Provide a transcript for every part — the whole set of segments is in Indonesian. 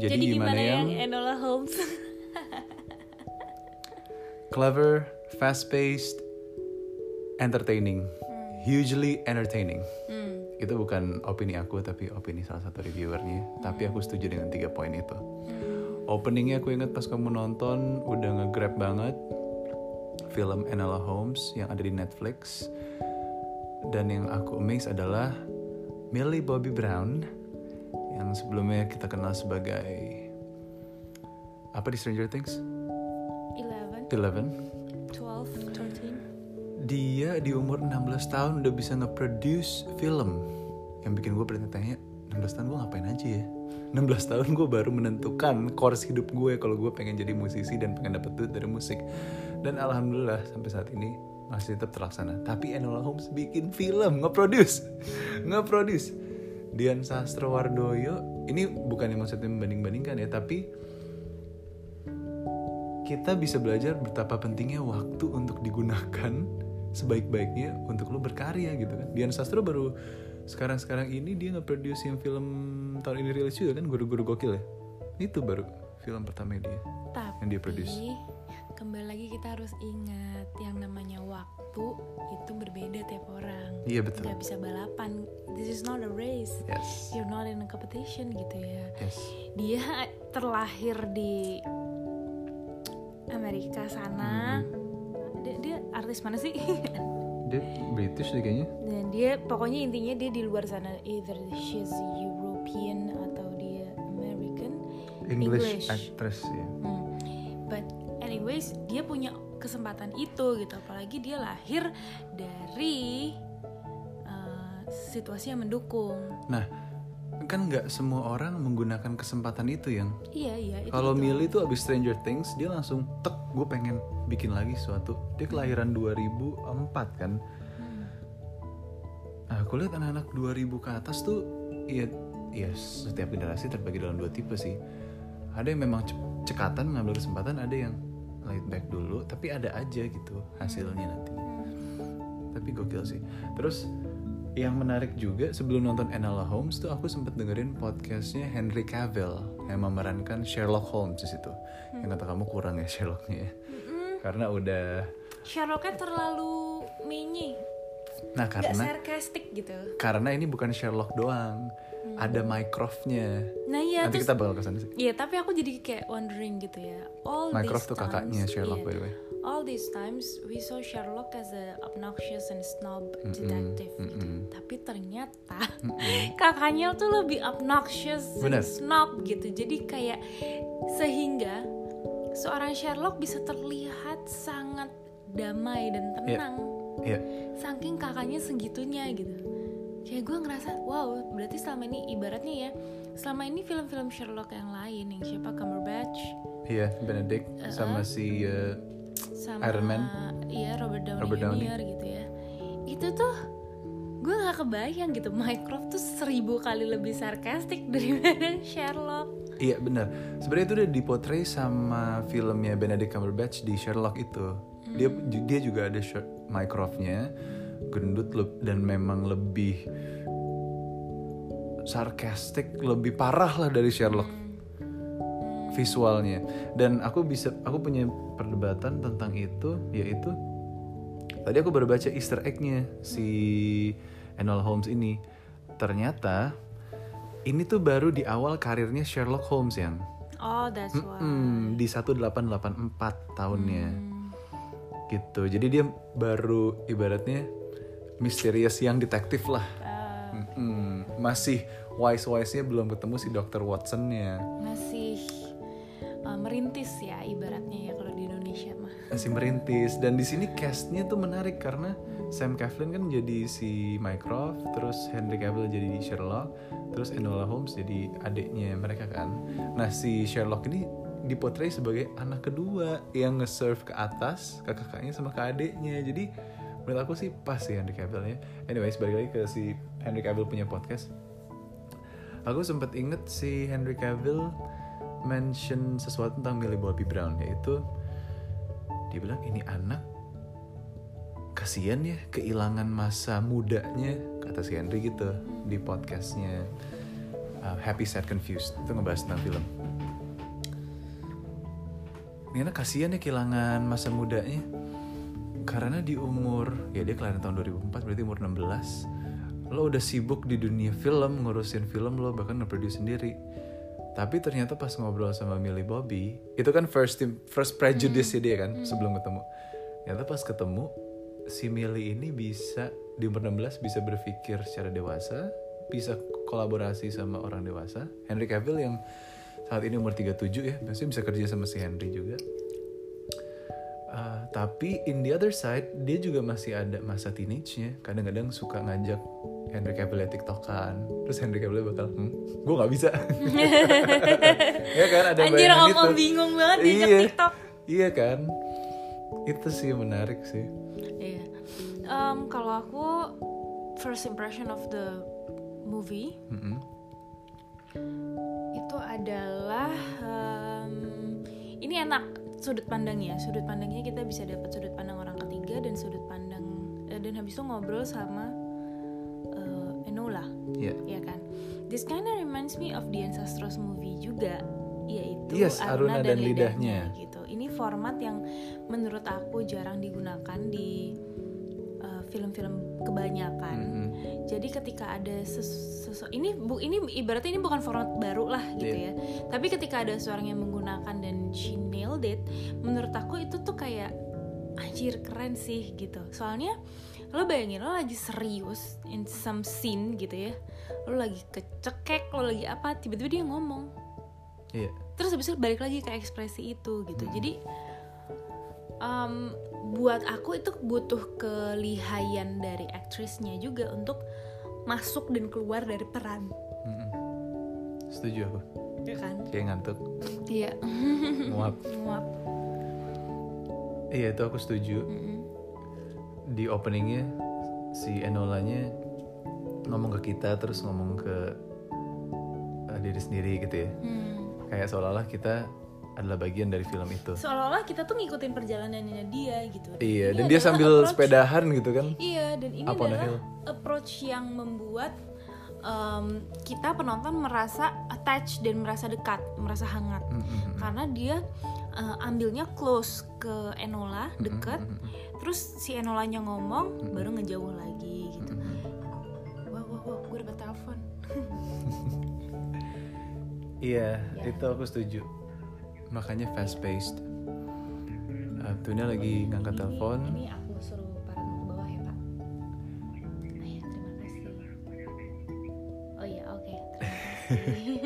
Jadi, Jadi gimana, gimana yang, yang Enola Holmes? clever, fast-paced, entertaining, hugely entertaining. Hmm. Itu bukan opini aku tapi opini salah satu reviewernya. Tapi aku setuju dengan tiga poin itu. Openingnya aku ingat pas kamu nonton udah nge-grab banget film Enola Holmes yang ada di Netflix. Dan yang aku amaze adalah Millie Bobby Brown yang sebelumnya kita kenal sebagai apa di Stranger Things? 11, Eleven. 12, 13. Dia di umur 16 tahun udah bisa nge-produce film. Yang bikin gue bertanya-tanya 16 tahun gue ngapain aja ya? 16 tahun gue baru menentukan course hidup gue Kalau gue pengen jadi musisi dan pengen dapet duit dari musik. Dan alhamdulillah sampai saat ini masih tetap terlaksana. Tapi Enola Holmes bikin film, nge-produce. Nge-produce Dian Sastrowardoyo Ini bukan yang maksudnya membanding-bandingkan ya Tapi kita bisa belajar betapa pentingnya waktu untuk digunakan sebaik-baiknya untuk lo berkarya gitu kan. Dian Sastro baru sekarang-sekarang ini dia nge-produce yang film tahun ini rilis juga kan Guru-Guru Gokil ya. Itu baru film pertama dia Tapi yang dia produce. Kembali lagi kita harus ingat yang namanya waktu itu berbeda tiap orang. Iya betul. Gak bisa balapan. This is not a race. Yes. You're not in a competition gitu ya. Yes. Dia terlahir di Amerika sana. Mm-hmm. Dia, dia artis mana sih? Dia British deh kayaknya. Dan dia pokoknya intinya dia di luar sana either she's European atau dia American. English, English. actress ya. Hmm. But anyways, dia punya kesempatan itu gitu. Apalagi dia lahir dari uh, situasi yang mendukung. Nah, kan nggak semua orang menggunakan kesempatan itu yang Iya iya. itu Kalau. Millie tuh abis Stranger Things dia langsung tek gue pengen bikin lagi sesuatu. Dia kelahiran 2004 kan. Hmm. Nah, aku lihat anak-anak 2000 ke atas tuh ya ya setiap generasi terbagi dalam dua tipe sih. Ada yang memang ce- cekatan mengambil kesempatan, ada yang laid back dulu, tapi ada aja gitu hasilnya nanti. Tapi gokil sih. Terus yang menarik juga sebelum nonton Enola Holmes tuh aku sempet dengerin podcastnya Henry Cavill yang memerankan Sherlock Holmes di situ. Yang kata kamu kurang ya Sherlocknya ya. Mm-mm. Karena udah Sherlocknya terlalu menye, nah karena gitu. karena ini bukan Sherlock doang. Ada Mycroft-nya. Nah iya Nanti terus kita bakal ke sana sih. Iya, tapi aku jadi kayak wondering gitu ya. All Mycroft tuh kakaknya Sherlock iya. by the way. All these times we saw Sherlock as a obnoxious and snob detective gitu. mm-mm. Tapi ternyata Mm-mm. kakaknya tuh lebih obnoxious Bener. and snob gitu. Jadi kayak sehingga seorang Sherlock bisa terlihat sangat damai dan tenang. Iya. Saking kakaknya segitunya gitu. Kayak gue ngerasa, wow, berarti selama ini ibaratnya ya, selama ini film-film Sherlock yang lain, yang siapa Cumberbatch, Iya, Benedict sama si uh, sama Iron Man. iya Robert Downey Robert Downey. Jr. gitu ya itu tuh gue nggak kebayang gitu Mycroft tuh seribu kali lebih sarkastik daripada Sherlock Iya benar. Sebenarnya itu udah dipotret sama filmnya Benedict Cumberbatch di Sherlock itu. Dia dia juga ada Mycroft-nya, gendut dan memang lebih sarkastik, lebih parah lah dari Sherlock visualnya. Dan aku bisa aku punya perdebatan tentang itu yaitu tadi aku baru baca Easter egg-nya si Enola Holmes ini. Ternyata ini tuh baru di awal karirnya Sherlock Holmes yang oh that's why mm, di 1884 tahunnya Hmm. gitu. Jadi dia baru ibaratnya misterius yang detektif lah. Uh, Mm-mm. Masih wise-wise-nya belum ketemu si Dr. Watson-nya. masih uh, merintis ya ibaratnya ya kalau di Indonesia mah Masih merintis dan di sini castnya tuh menarik karena Sam Claflin kan jadi si Mycroft, terus Henry Cavill jadi Sherlock, terus Enola Holmes jadi adiknya mereka kan. Nah si Sherlock ini dipotret sebagai anak kedua yang nge-serve ke atas ke kakaknya sama ke adiknya. Jadi menurut aku sih pas sih Henry Cavill ya. Anyways balik lagi ke si Henry Cavill punya podcast. Aku sempet inget si Henry Cavill mention sesuatu tentang Millie Bobby Brown yaitu dia bilang ini anak kasihan ya kehilangan masa mudanya kata si Henry gitu di podcastnya uh, Happy Sad Confused itu ngebahas tentang film ini anak kasihan ya kehilangan masa mudanya karena di umur ya dia kelahiran tahun 2004 berarti umur 16 lo udah sibuk di dunia film ngurusin film lo bahkan nge-produce sendiri. Tapi ternyata pas ngobrol sama Millie Bobby itu kan first first prejudice ya dia kan sebelum ketemu. Ternyata pas ketemu si Millie ini bisa di umur 16 bisa berpikir secara dewasa bisa kolaborasi sama orang dewasa. Henry Cavill yang saat ini umur 37 ya maksudnya bisa kerja sama si Henry juga Uh, tapi in the other side dia juga masih ada masa teenage-nya kadang-kadang suka ngajak Henry Cavill tiktokan terus Henry Cavill bakal hm, gue nggak bisa ya kan ada Anjir ngomong itu. bingung banget iya TikTok. iya kan itu sih menarik sih Iya. Em, kalau aku first impression of the movie Mm-mm. itu adalah em, ini enak sudut pandangnya sudut pandangnya kita bisa dapat sudut pandang orang ketiga dan sudut pandang eh, dan habis itu ngobrol sama eh, Enola Iya. ya kan this kind of reminds me of the Ancestors movie juga yaitu Yes, Aruna dan Lidahnya. gitu ini format yang menurut aku jarang digunakan di film-film kebanyakan Mm-mm. jadi ketika ada sesuatu ini bu ini ibaratnya ini bukan format baru lah gitu Iya. ya. Tapi ketika ada seorang yang menggunakan dan she nailed it, menurut aku itu tuh kayak anjir keren sih gitu. Soalnya lo bayangin lo lagi serius in some scene gitu ya. Lo lagi kecekek, lo lagi apa, tiba-tiba dia ngomong. Iya. Terus habis itu balik lagi ke ekspresi itu gitu. Hmm. Jadi um, buat aku itu butuh kelihayan dari aktrisnya juga untuk masuk dan keluar dari peran. Mm-mm. setuju aku. Ya kan? Kayak ngantuk. Iya. Nguap nguap iya itu aku setuju. Mm-mm. di openingnya si Enolanya ngomong ke kita terus ngomong ke uh, diri sendiri gitu ya. Hmm. kayak seolah-olah kita adalah bagian dari film itu. Seolah-olah kita tuh ngikutin perjalanannya dia gitu. Dan iya dan dia sambil approach- sepedahan gitu kan? Iya dan ini Up adalah approach yang membuat um, kita penonton merasa attached dan merasa dekat merasa hangat. Mm, mm, mm. karena dia uh, ambilnya close ke Enola dekat Mm, mm, mm, terus si Enolanya ngomong baru ngejauh lagi gitu. Mm, mm. wah wah wah gue dapet telepon. Iya Ya. itu aku setuju makanya fast paced uh, Tuna lagi ngangkat Ini- telepon. Ini aku suruh para ke bawah ya pak? Oh ya terima kasih. Oh ya oke terima kasih.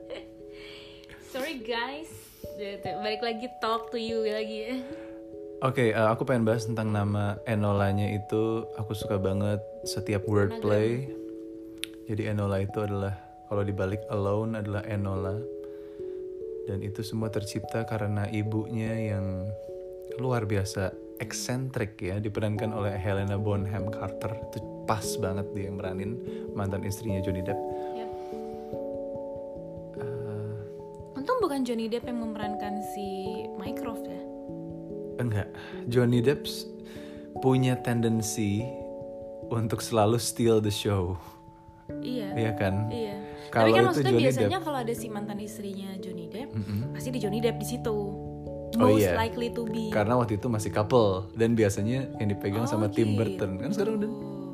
Sorry guys. Balik lagi talk to you lagi. Oke, uh, aku pengen bahas tentang nama Enolanya itu. Aku suka banget setiap wordplay. Jadi Enola itu adalah kalau dibalik alone adalah Enola. Dan itu semua tercipta karena ibunya yang luar biasa eksentrik ya, diperankan oleh Helena Bonham Carter. Itu pas banget dia yang meranin mantan istrinya Johnny Depp. Uh, untung bukan Johnny Depp yang memerankan si Mycroft ya. Enggak, Johnny Depp punya tendensi untuk selalu steal the show, iya. Iya kan? iya Kalau tapi kan itu maksudnya Johnny biasanya Depp. kalau ada si mantan istrinya Johnny Depp Mm-mm. pasti di Johnny Depp di situ Oh, most iya. likely to be Karena waktu itu masih couple dan biasanya yang dipegang Oh, sama Tim gitu. Burton kan sekarang udah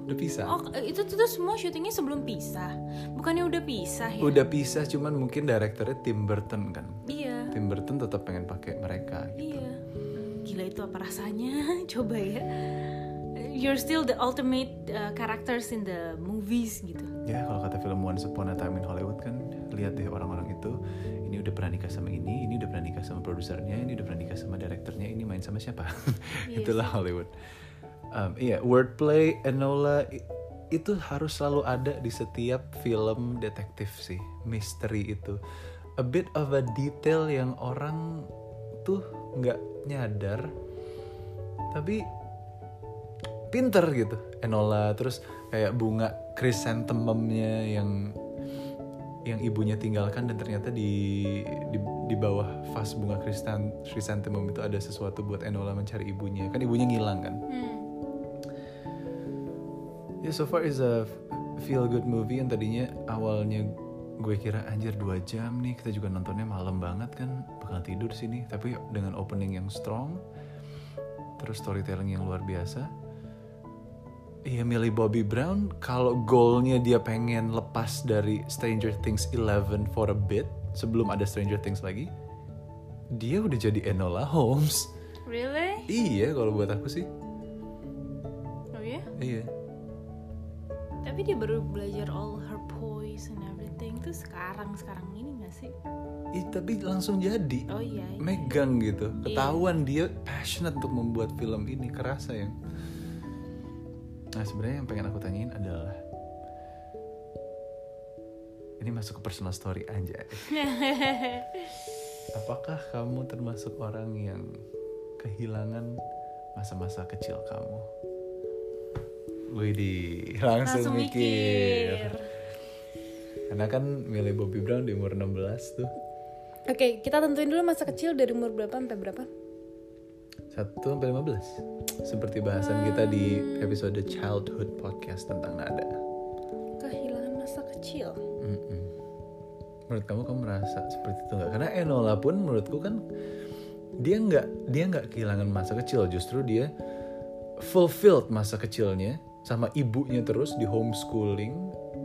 udah pisah. Oh, itu tuh semua syutingnya sebelum pisah. Bukannya udah pisah ya? Udah pisah cuman mungkin direkturnya Tim Burton kan. Iya. Tim Burton tetap pengen pakai mereka. Iya. Gila itu apa rasanya? Coba ya. You're still the ultimate uh, characters in the movies gitu. Ya kalau kata film Once Upon a Time in Hollywood kan lihat deh orang-orang itu ini udah pernah nikah sama ini, ini udah pernah nikah sama produsernya, ini udah pernah nikah sama direkturnya, ini main sama siapa? Iya Itulah Hollywood. Um, iya, wordplay Enola itu harus selalu ada di setiap film detektif sih, misteri itu. A bit of a detail yang orang tuh nggak nyadar, tapi pinter gitu. Enola terus kayak bunga chrysanthemumnya yang yang ibunya tinggalkan dan ternyata di di, di bawah vas bunga kristan chrysanthemum itu ada sesuatu buat Enola mencari ibunya. Kan ibunya ngilang kan? Hmm. ya so far is a feel good movie yang tadinya awalnya gue kira anjir dua jam nih kita juga nontonnya malam banget kan bakal tidur sini. Tapi dengan opening yang strong terus storytelling yang luar biasa Iya Millie Bobby Brown kalau goalnya dia pengen lepas dari Stranger Things 11 for a bit sebelum ada Stranger Things lagi dia udah jadi Enola Holmes Really? iya kalau buat aku sih Oh ya? iya Tapi dia baru belajar all her poise and everything tuh sekarang sekarang ini gak sih? Ih, tapi langsung jadi Oh iya. iya. megang gitu Iya. ketahuan dia passionate untuk membuat film ini kerasa ya nah sebenarnya yang pengen aku tanyain adalah ini masuk ke personal story aja apakah kamu termasuk orang yang kehilangan masa-masa kecil kamu Widih, langsung, Langsung mikir. mikir. Karena kan Millie Bobby Brown di umur 16 tuh Oke, kita tentuin dulu masa kecil dari umur berapa sampai berapa? 1 sampai 15 Seperti bahasan kita di episode Childhood Podcast tentang nada Kehilangan masa kecil. Mm-mm. Menurut kamu kamu merasa seperti itu nggak? Karena Enola pun menurutku kan dia nggak dia nggak kehilangan masa kecil, justru dia fulfilled masa kecilnya sama ibunya terus di homeschooling.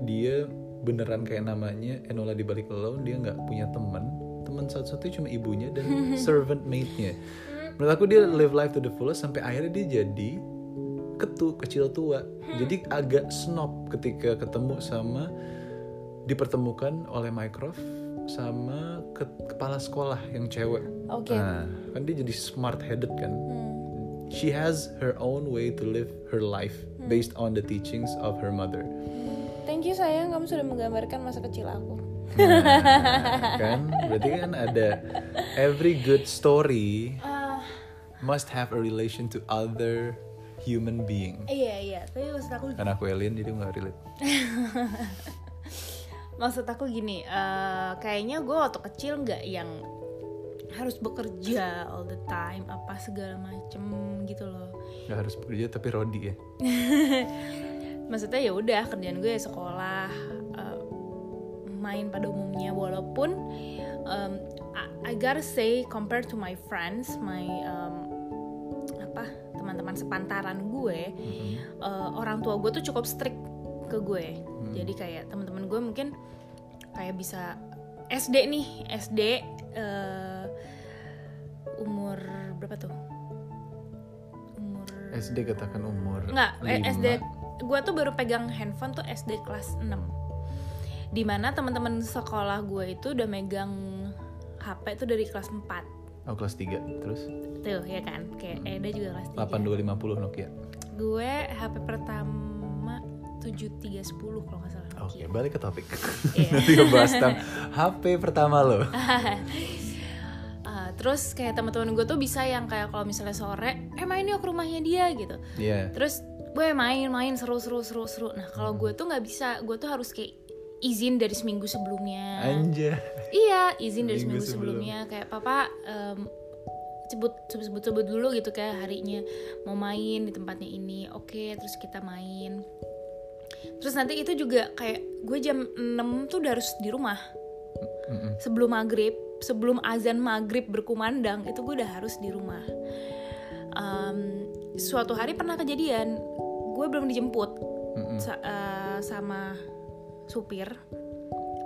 Dia beneran kayak namanya Enola di balik alone dia nggak punya teman, teman satu-satunya cuma ibunya dan servant maid-nya. Menurut aku dia live life to the fullest sampai akhirnya dia jadi ketu kecil tua. Jadi agak snob ketika ketemu sama dipertemukan oleh Mycroft sama ke- kepala sekolah yang cewek. Oke. Nah, kan dia jadi smart headed kan. Hmm. She has her own way to live her life based on the teachings of her mother. Thank you sayang, kamu sudah menggambarkan masa kecil aku. Nah, kan berarti kan ada every good story Ah, must have a relation to other human being. iya iya, tapi maksud aku Karena aku alien jadi nggak relate. maksud aku gini, eh, kayaknya gue waktu kecil nggak yang harus bekerja all the time apa segala macem gitu loh. Nggak harus bekerja tapi Rodi ya. Maksudnya ya udah kerjaan gue ya sekolah, eh, main pada umumnya walaupun um, I, I gotta say compared to my friends, my um, apa teman-teman sepantaran gue, Mm-mm. eh, orang tua gue tuh cukup strict ke gue. Hmm. Jadi kayak teman-teman gue mungkin kayak bisa SD nih, SD eh, umur berapa tuh? Umur SD katakan umur Enggak, eh, lima. SD gue tuh baru pegang handphone tuh SD kelas 6 Di mana teman-teman sekolah gue itu udah megang HP tuh dari kelas 4 Oh kelas 3 Terus? Tuh ya kan, kayak Eda juga kelas 3 8250 Nokia. Gue HP pertama 7310 kalau nggak salah Oke Nokia. balik ke topik. Iya. Nanti ngebahas tentang HP pertama lo. Ah, terus kayak teman-teman gue tuh bisa yang kayak kalau misalnya sore eh main yuk ke rumahnya dia gitu. Iya. Terus gue main-main seru seru seru seru. Nah kalau gue tuh nggak bisa. Gue tuh harus kayak izin dari seminggu sebelumnya. Anja iya izin dari Seminggu seminggu sebelumnya. kayak papa em, sebut sebut sebut sebut dulu gitu kayak harinya mau main di tempatnya ini. Oke terus kita main. Terus nanti itu juga kayak gue jam 6 tuh udah harus di rumah. Sebelum maghrib sebelum azan maghrib berkumandang itu gue udah harus di rumah. Em, suatu hari pernah kejadian gue belum dijemput Mm-mm. sa- eh, sama supir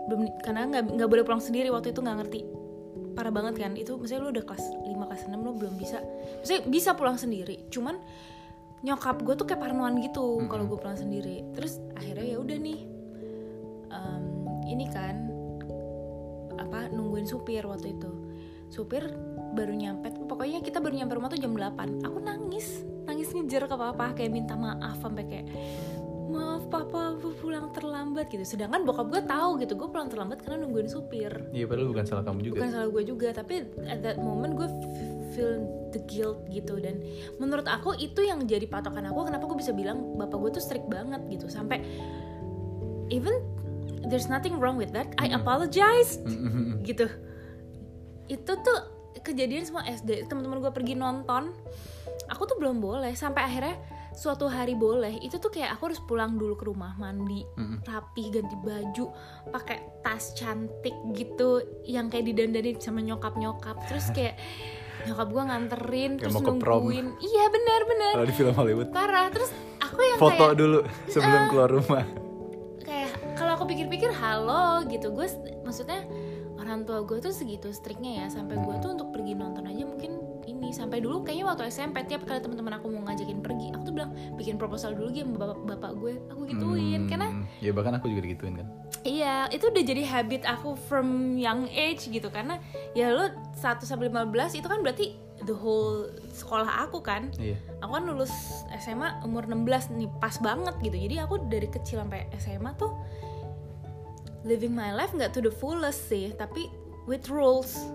belum karena nggak nggak boleh pulang sendiri waktu itu nggak ngerti. Parah banget kan itu misalnya lu udah kelas 5 kelas 6 lu belum bisa. Misalnya bisa pulang sendiri cuman nyokap gue tuh kayak parnoan gitu kalau gue pulang sendiri. Terus akhirnya ya udah nih em, ini kan apa nungguin supir waktu itu. Supir baru nyampe pokoknya kita baru nyampe rumah tuh jam 8 aku nangis nangis ngejar ke papa kayak minta maaf sampai kayak maaf papa aku pulang terlambat gitu. Sedangkan bokap gue tahu gitu gue pulang terlambat karena nungguin supir. Iya padahal bukan salah kamu juga. Bukan salah gue juga tapi at that moment gue feel the guilt gitu. Dan menurut aku itu yang jadi patokan aku kenapa gue bisa bilang bapak gue tuh strict banget gitu. Sampai even there's nothing wrong with that I apologize gitu. Itu tuh kejadian semua SD teman-teman gue pergi nonton. Aku tuh belum boleh sampai akhirnya suatu hari boleh itu tuh kayak aku harus pulang dulu ke rumah mandi Mm-mm. rapih ganti baju pakai tas cantik gitu yang kayak didandanin sama nyokap nyokap terus kayak nyokap gua nganterin Kayak terus prom. nungguin iya benar benar Kalau di film Hollywood parah terus aku yang foto kayak dulu sebelum Ah. keluar rumah. kayak kalau aku pikir-pikir halo gitu gue maksudnya orang tua gue tuh segitu striknya ya sampai gue tuh untuk pergi nonton aja mungkin ini. Sampai dulu kayaknya waktu SMP tiap kali teman-teman aku mau ngajakin pergi aku tuh bilang bikin proposal dulu gitu sama bapak bapak gue. Aku gituin Hmm, karena ya bahkan aku juga digituin kan. iya itu udah jadi habit aku from young age gitu. Karena ya lo 1 sampai 15 itu kan berarti the whole sekolah aku kan. Iya. aku kan lulus SMA umur 16 nih pas banget gitu. Jadi aku dari kecil sampai SMA tuh living my life nggak to the fullest sih tapi with rules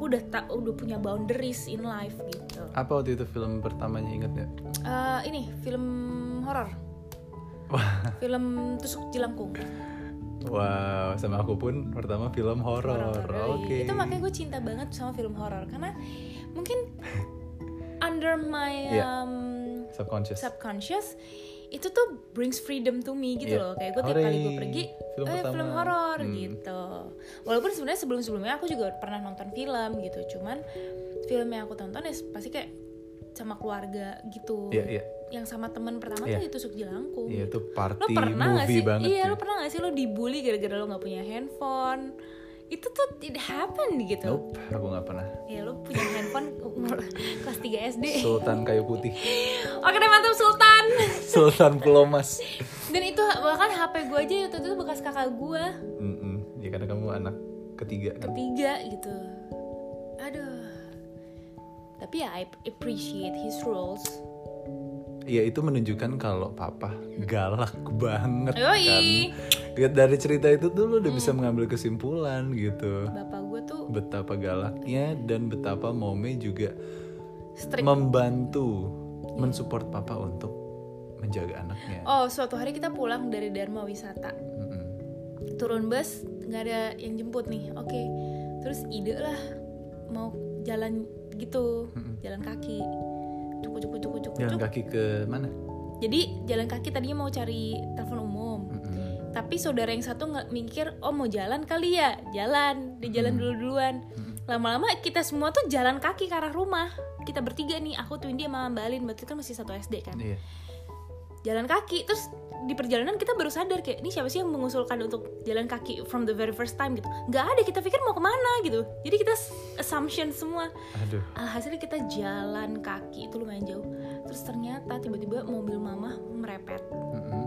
aku udah tak udah punya boundaries in life gitu Apa waktu itu film pertamanya inget ya? Eh, ini film horor film tusuk jelangkung Wow, sama aku pun pertama film horor. Oke. itu makanya gue cinta banget sama film horor karena mungkin under my Iya. um, Subconscious. subconscious itu tuh brings freedom to me gitu Iya. loh. Kayak gue tiap kali gue pergi Film eh pertama. film horor Hmm. gitu. Walaupun sebenarnya sebelum sebelumnya aku juga pernah nonton film gitu. Cuman film yang aku tonton ya pasti kayak sama keluarga gitu. Iya, iya. yang sama teman pertama Iya. tuh itu tusuk jelangkung Iya, itu lo party pernah gak movie sih? banget iya lo pernah gak sih lo dibully gara-gara lo nggak punya handphone? Itu tuh tidak happen gitu. Nope, aku nggak pernah. ya lo punya handphone umur kelas 3 SD Sultan kayu putih, oke deh mantap Sultan Sultan Pelomas. dan itu bahkan HP gue aja itu bekas kakak gue Mm-mm. Ya karena kamu anak ketiga kan. ketiga gitu aduh tapi ya I appreciate his rules Iya itu menunjukkan kalau papa galak banget kan. Yoi. Lihat dari cerita itu tuh lo udah Hmm. bisa mengambil kesimpulan gitu. bapak gue tuh Betapa galaknya dan betapa Mome juga strict membantu mensupport papa untuk menjaga anaknya. oh suatu hari kita pulang dari Dharma Wisata. Mm-mm. turun bus nggak ada yang jemput nih. Oke terus ide lah. Mau jalan gitu jalan kaki. Cukup cukup cukup cukup Jalan kaki ke mana? jadi jalan kaki tadinya mau cari telepon umum. Mm-mm. tapi saudara yang satu nggak mikir oh mau jalan kali ya? Jalan di jalan dulu duluan lama-lama kita semua tuh jalan kaki ke arah rumah. Kita bertiga nih aku Twindy sama Mbak Alin. Berarti kan masih satu SD kan? Iya. Jalan kaki terus di perjalanan kita baru sadar kayak ini siapa sih yang mengusulkan untuk jalan kaki from the very first time gitu nggak ada kita pikir mau ke mana gitu jadi kita assumption semua Aduh. alhasil kita jalan kaki itu lumayan jauh terus ternyata tiba-tiba mobil mama merepet Mm-mm.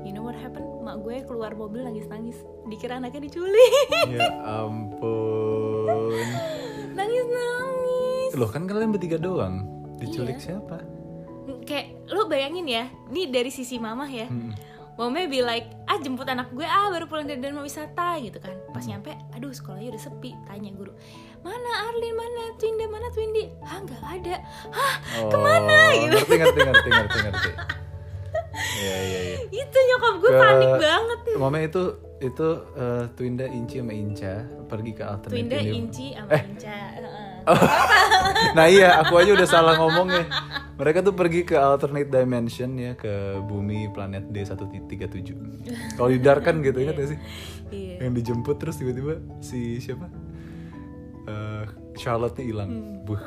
you know what happened mak gue keluar mobil nangis-nangis dikira anaknya diculik Ya ampun. nangis-nangis Loh kan kalian bertiga doang. Diculik Iya. siapa? kayak lu bayangin ya ini dari sisi mama ya. Mm. Mama be like, ah jemput anak gue ah baru pulang dari Dharma Wisata gitu kan. Pas nyampe, aduh sekolahnya udah sepi Tanya guru, mana Arlin, mana Twindy, mana Twindy Hah nggak ada. Hah? Oh, ke mana? gitu. Ngerti ngerti ngerti ngerti ngerti. Iya iya iya. Itu nyokap gue Ke- panik banget Mama itu itu eh, Twinda Inci sama Inca pergi ke alternate Twinda, Inci, sama Inca heeh. Nah iya, aku aja udah salah ngomongnya. Mereka tuh pergi ke alternate dimension ya ke bumi planet D137. Kalau di Dark kan gitu ingat gak sih? Iya Yang dijemput terus tiba-tiba si siapa? Eh Charlotte hilang. Buh.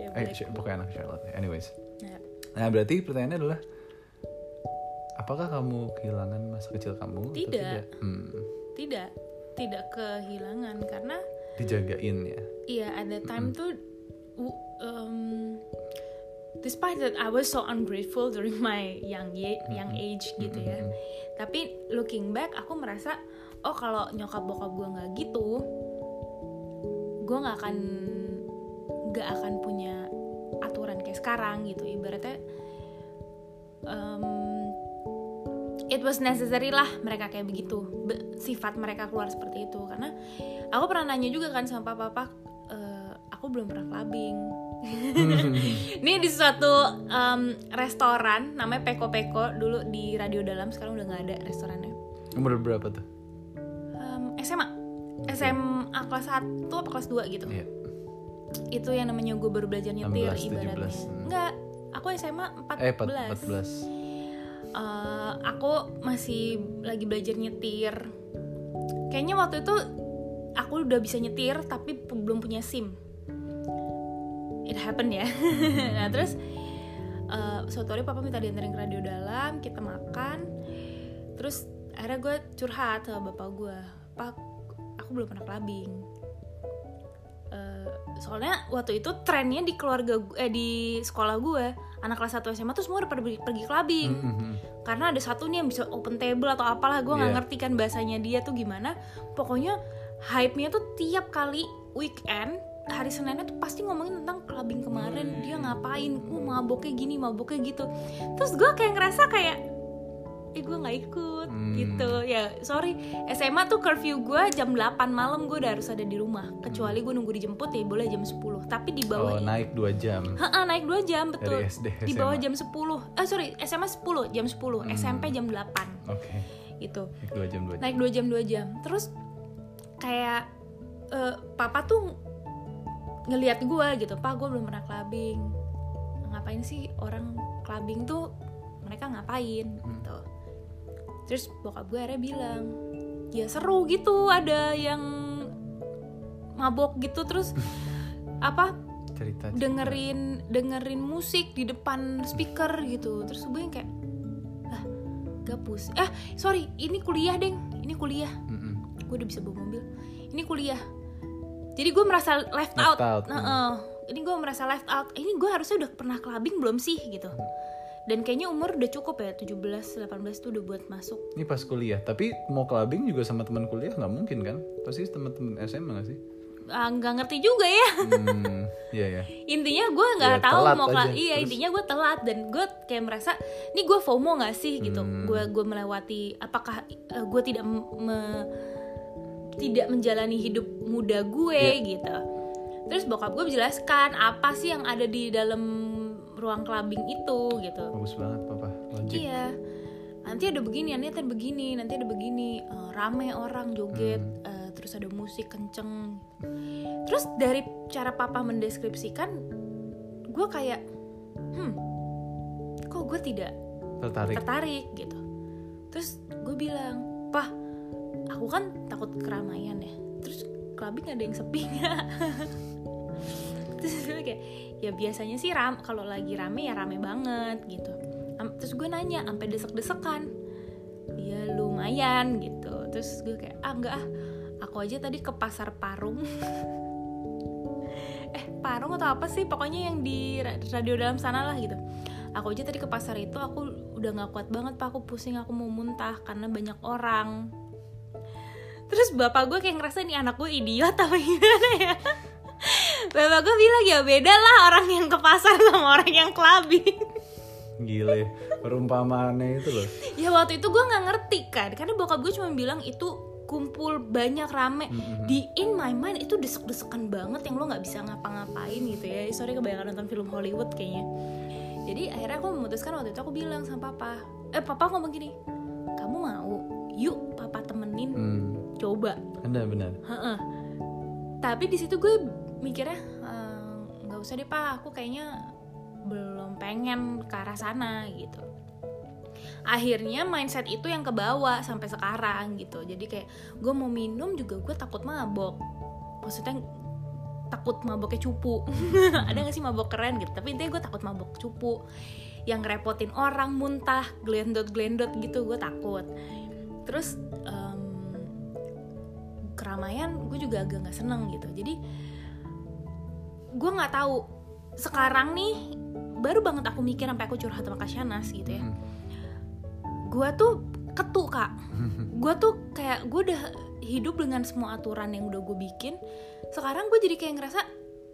Ya, Eh, pokoknya anak Charlotte. Anyways. Ya. Nah, berarti pertanyaannya adalah apakah kamu kehilangan masa kecil kamu? atau Tidak. Hmm, Tidak, tidak kehilangan Karena dijagain ya. Iya, at that time tuh w- um, despite that I was so ungrateful during my young ye- young age gitu ya. Tapi looking back aku merasa oh kalau nyokap bokap gue nggak gitu, gue nggak akan nggak akan punya aturan kayak sekarang gitu. Ibaratnya um, it was necessary lah mereka kayak begitu Be- sifat mereka keluar seperti itu. Karena aku pernah nanya juga kan sama papa papa "Eh, aku belum pernah clubbing. Ini di suatu um, restoran namanya Peko Peko dulu di Radio Dalam sekarang udah nggak ada restorannya. Umur berapa tuh? Um, SMA SMA kelas 1 apa kelas 2 gitu. Iya. itu yang namanya gue baru belajar nyetir 16, ibaratnya. 17, enggak aku SMA 14 Eh 14. Eh, aku masih lagi belajar nyetir. Kayaknya waktu itu aku udah bisa nyetir tapi belum punya SIM. It happened ya. Nah terus eh, suatu hari papa minta dianterin ke radio dalam kita makan. Terus akhirnya gue curhat sama bapak gue pak aku belum pernah clubbing Eh, soalnya waktu itu trennya di keluarga eh di sekolah gue. Anak kelas 1 SMA tuh semua udah pada pergi, pergi clubbing Mhm. karena ada satu nih yang bisa open table atau apalah gue nggak Iya. ngerti kan bahasanya dia tuh gimana. Pokoknya hype-nya tuh tiap kali weekend hari Seninnya tuh pasti ngomongin tentang clubbing kemarin. Dia ngapain? Uh maboknya gini maboknya gitu. Terus gue kayak ngerasa kayak eh gue nggak ikut Hmm. gitu. Ya sorry. SMA tuh curfew gue jam 8 malam gue udah harus ada di rumah. Kecuali gue nunggu dijemput ya boleh jam 10 tapi di bawah Oh naik 2 jam. Ha-ha, naik 2 jam betul. Dari SD di bawah SMA. jam 10 eh sorry SMA 10 jam 10 Hmm. SMP jam 8 Oke. gitu. Naik 2 jam 2 jam. naik 2 jam 2 jam. Terus kayak eh, papa tuh ngelihat gue gitu pak gue belum pernah clubbing. Ngapain sih orang clubbing tuh mereka ngapain? Hmm. gitu terus bokap gue akhirnya bilang ya seru gitu ada yang mabok gitu. Terus apa Cerita, cerita. dengerin dengerin musik di depan speaker gitu. Terus gue yang kayak ah gapus eh sorry ini kuliah deng. Ini kuliah. Mm-mm. gue udah bisa bawa mobil. Ini kuliah. Jadi gue merasa left, Left out, out, Nah, eh, ini gue merasa left out. Ini gue harusnya udah pernah clubbing belum sih gitu dan kayaknya umur udah cukup ya 17 18 tuh udah buat masuk Ini pas kuliah, tapi mau clubbing juga sama teman kuliah nggak mungkin kan? Pasti teman-teman SMA nggak sih? Ah, nggak ngerti juga ya Hmm, iya ya. intinya gue nggak Ya, tahu mau aja. iya Terus? intinya gue telat dan gue kayak merasa ini gue FOMO nggak sih gitu Hmm. gue gue melewati apakah gue tidak me- tidak menjalani hidup muda gue Iya. gitu terus bokap gue menjelaskan apa sih yang ada di dalam ruang clubbing itu gitu. Bagus banget papa. Iya. Nanti ada begini nanti ada begini nanti ada begini. Eh, rame orang joget Hmm. eh, terus ada musik kenceng. Terus dari cara papa mendeskripsikan gue kayak hmm kok gue tidak Tertarik. tertarik gitu. Terus gue bilang pah aku kan takut keramaian ya. Terus clubbing ada yang sepi terus gue kayak ya biasanya sih ram kalau lagi rame ya rame banget gitu. Terus gue nanya sampai desek-desekan. Ya lumayan gitu. Terus gue kayak ah enggak ah. Aku aja tadi ke pasar Parung. Eh Parung atau apa sih? Pokoknya yang di ra- radio dalam sana lah gitu. Aku aja tadi ke pasar itu aku udah nggak kuat banget pak. Aku pusing aku mau muntah karena banyak orang. Terus bapak gue kayak ngerasa nih anak gue idiot apa gimana ya bapak gue bilang ya beda lah orang yang ke pasar sama orang yang clubbing Gile. Perumpamaannya itu loh. ya waktu itu gue nggak ngerti kan karena bokap gue cuma bilang itu kumpul banyak rame Mm-mm. di in my mind itu desek-desekan banget yang lo nggak bisa ngapa-ngapain gitu ya sorry kebanyakan nonton film Hollywood kayaknya jadi akhirnya aku memutuskan waktu itu aku bilang sama papa eh papa ngomong gini kamu mau yuk papa temenin Hmm. coba Benar benar. Heeh. tapi di situ gue mikirnya "Eh, nggak usah deh pak. Aku kayaknya belum pengen ke arah sana gitu. Akhirnya mindset itu yang kebawa sampai sekarang gitu. Jadi kayak gue mau minum juga gue takut mabok. Maksudnya takut maboknya cupu. Ada gak sih mabok keren gitu? Tapi intinya gue takut mabok cupu. Yang ngerepotin orang muntah glendot glendot gitu gue takut. Terus em, keramaian gue juga agak nggak seneng gitu. Jadi gue nggak tahu. Sekarang nih baru banget aku mikir sampai aku curhat sama Kasyanas gitu ya. Hmm. gue tuh ketu kak. Gue tuh kayak gue udah hidup dengan semua aturan yang udah gue bikin. Sekarang gue jadi kayak ngerasa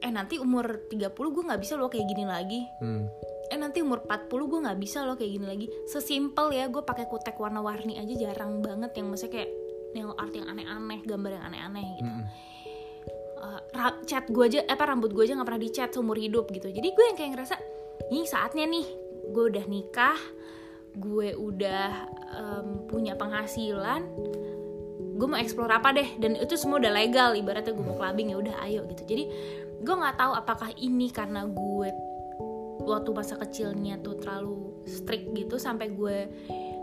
eh nanti umur 30 gue nggak bisa loh kayak gini lagi. Hmm. eh nanti umur 40 gue nggak bisa loh kayak gini lagi. Sesimpel ya gue pakai kutek warna-warni aja jarang banget yang maksudnya kayak yang art yang aneh-aneh gambar yang aneh-aneh gitu. Mm-mm. Eh, ra- cat gue aja apa rambut gue aja nggak pernah dicat seumur hidup gitu. Jadi gue yang kayak ngerasa nih saatnya nih gue udah nikah gue udah em, punya penghasilan gue mau explore apa deh. Dan itu semua udah legal ibaratnya gue mau clubbing ya udah ayo gitu. Jadi gue nggak tahu apakah ini karena gue waktu masa kecilnya tuh terlalu strict gitu sampai gue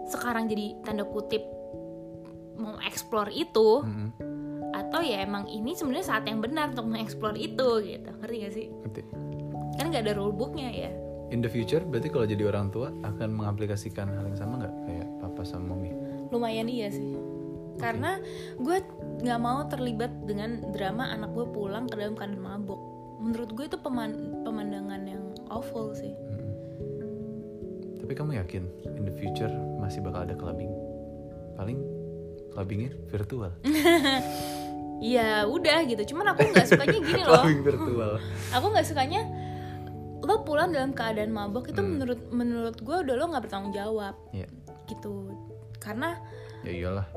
sekarang jadi tanda kutip mau explore itu. Mm-mm. Atau ya emang ini sebenarnya saat yang benar untuk mengeksplor itu gitu. Ngerti gak sih? Ngerti. kan nggak ada rule booknya ya. In the future berarti kalau jadi orang tua akan mengaplikasikan hal yang sama nggak? Kayak papa sama mami lumayan iya sih. Karena gue nggak mau terlibat dengan drama anak gue pulang ke dalam keadaan mabok menurut gue itu peman- pemandangan yang awful sih. Mm-mm. tapi kamu yakin in the future masih bakal ada clubbing? Paling clubbingnya virtual ya udah gitu. Cuman aku nggak sukanya gini loh. Virtual. Aku nggak sukanya lo pulang dalam keadaan mabok itu Hmm. menurut menurut gue udah lo nggak bertanggung jawab. Iya. gitu. Karena ya iyalah.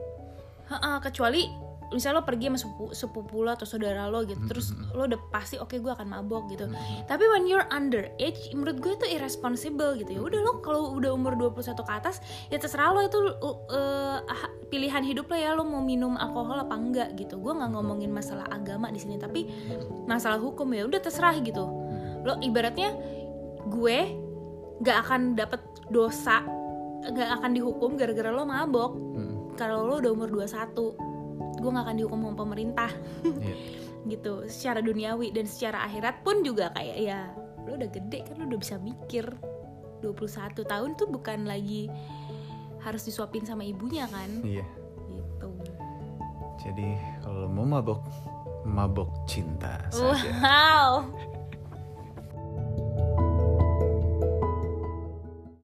Ha-ha, kecuali misalnya lo pergi sama sepupu, sepupu lo atau saudara lo gitu terus lo udah pasti oke gue akan mabok gitu. Tapi when you're underage menurut gue itu irresponsible gitu ya. Udah lo kalau udah umur 21 ke atas ya terserah lo itu uh, ha- pilihan hidup lo ya lo mau minum alkohol apa enggak gitu. Gue nggak ngomongin masalah agama di sini tapi masalah hukum ya udah terserah gitu. Lo ibaratnya gue nggak akan dapet dosa nggak akan dihukum gara-gara lo mabok. Mm. kalau lo udah umur 21 gue gak akan dihukum sama pemerintah. Iya. gitu secara duniawi dan secara akhirat pun juga kayak ya lo udah gede kan lo udah bisa mikir. 21 tahun tuh bukan lagi harus disuapin sama ibunya kan? Iya. Gitu. Jadi kalau mau mabok mabok cinta saja. Wow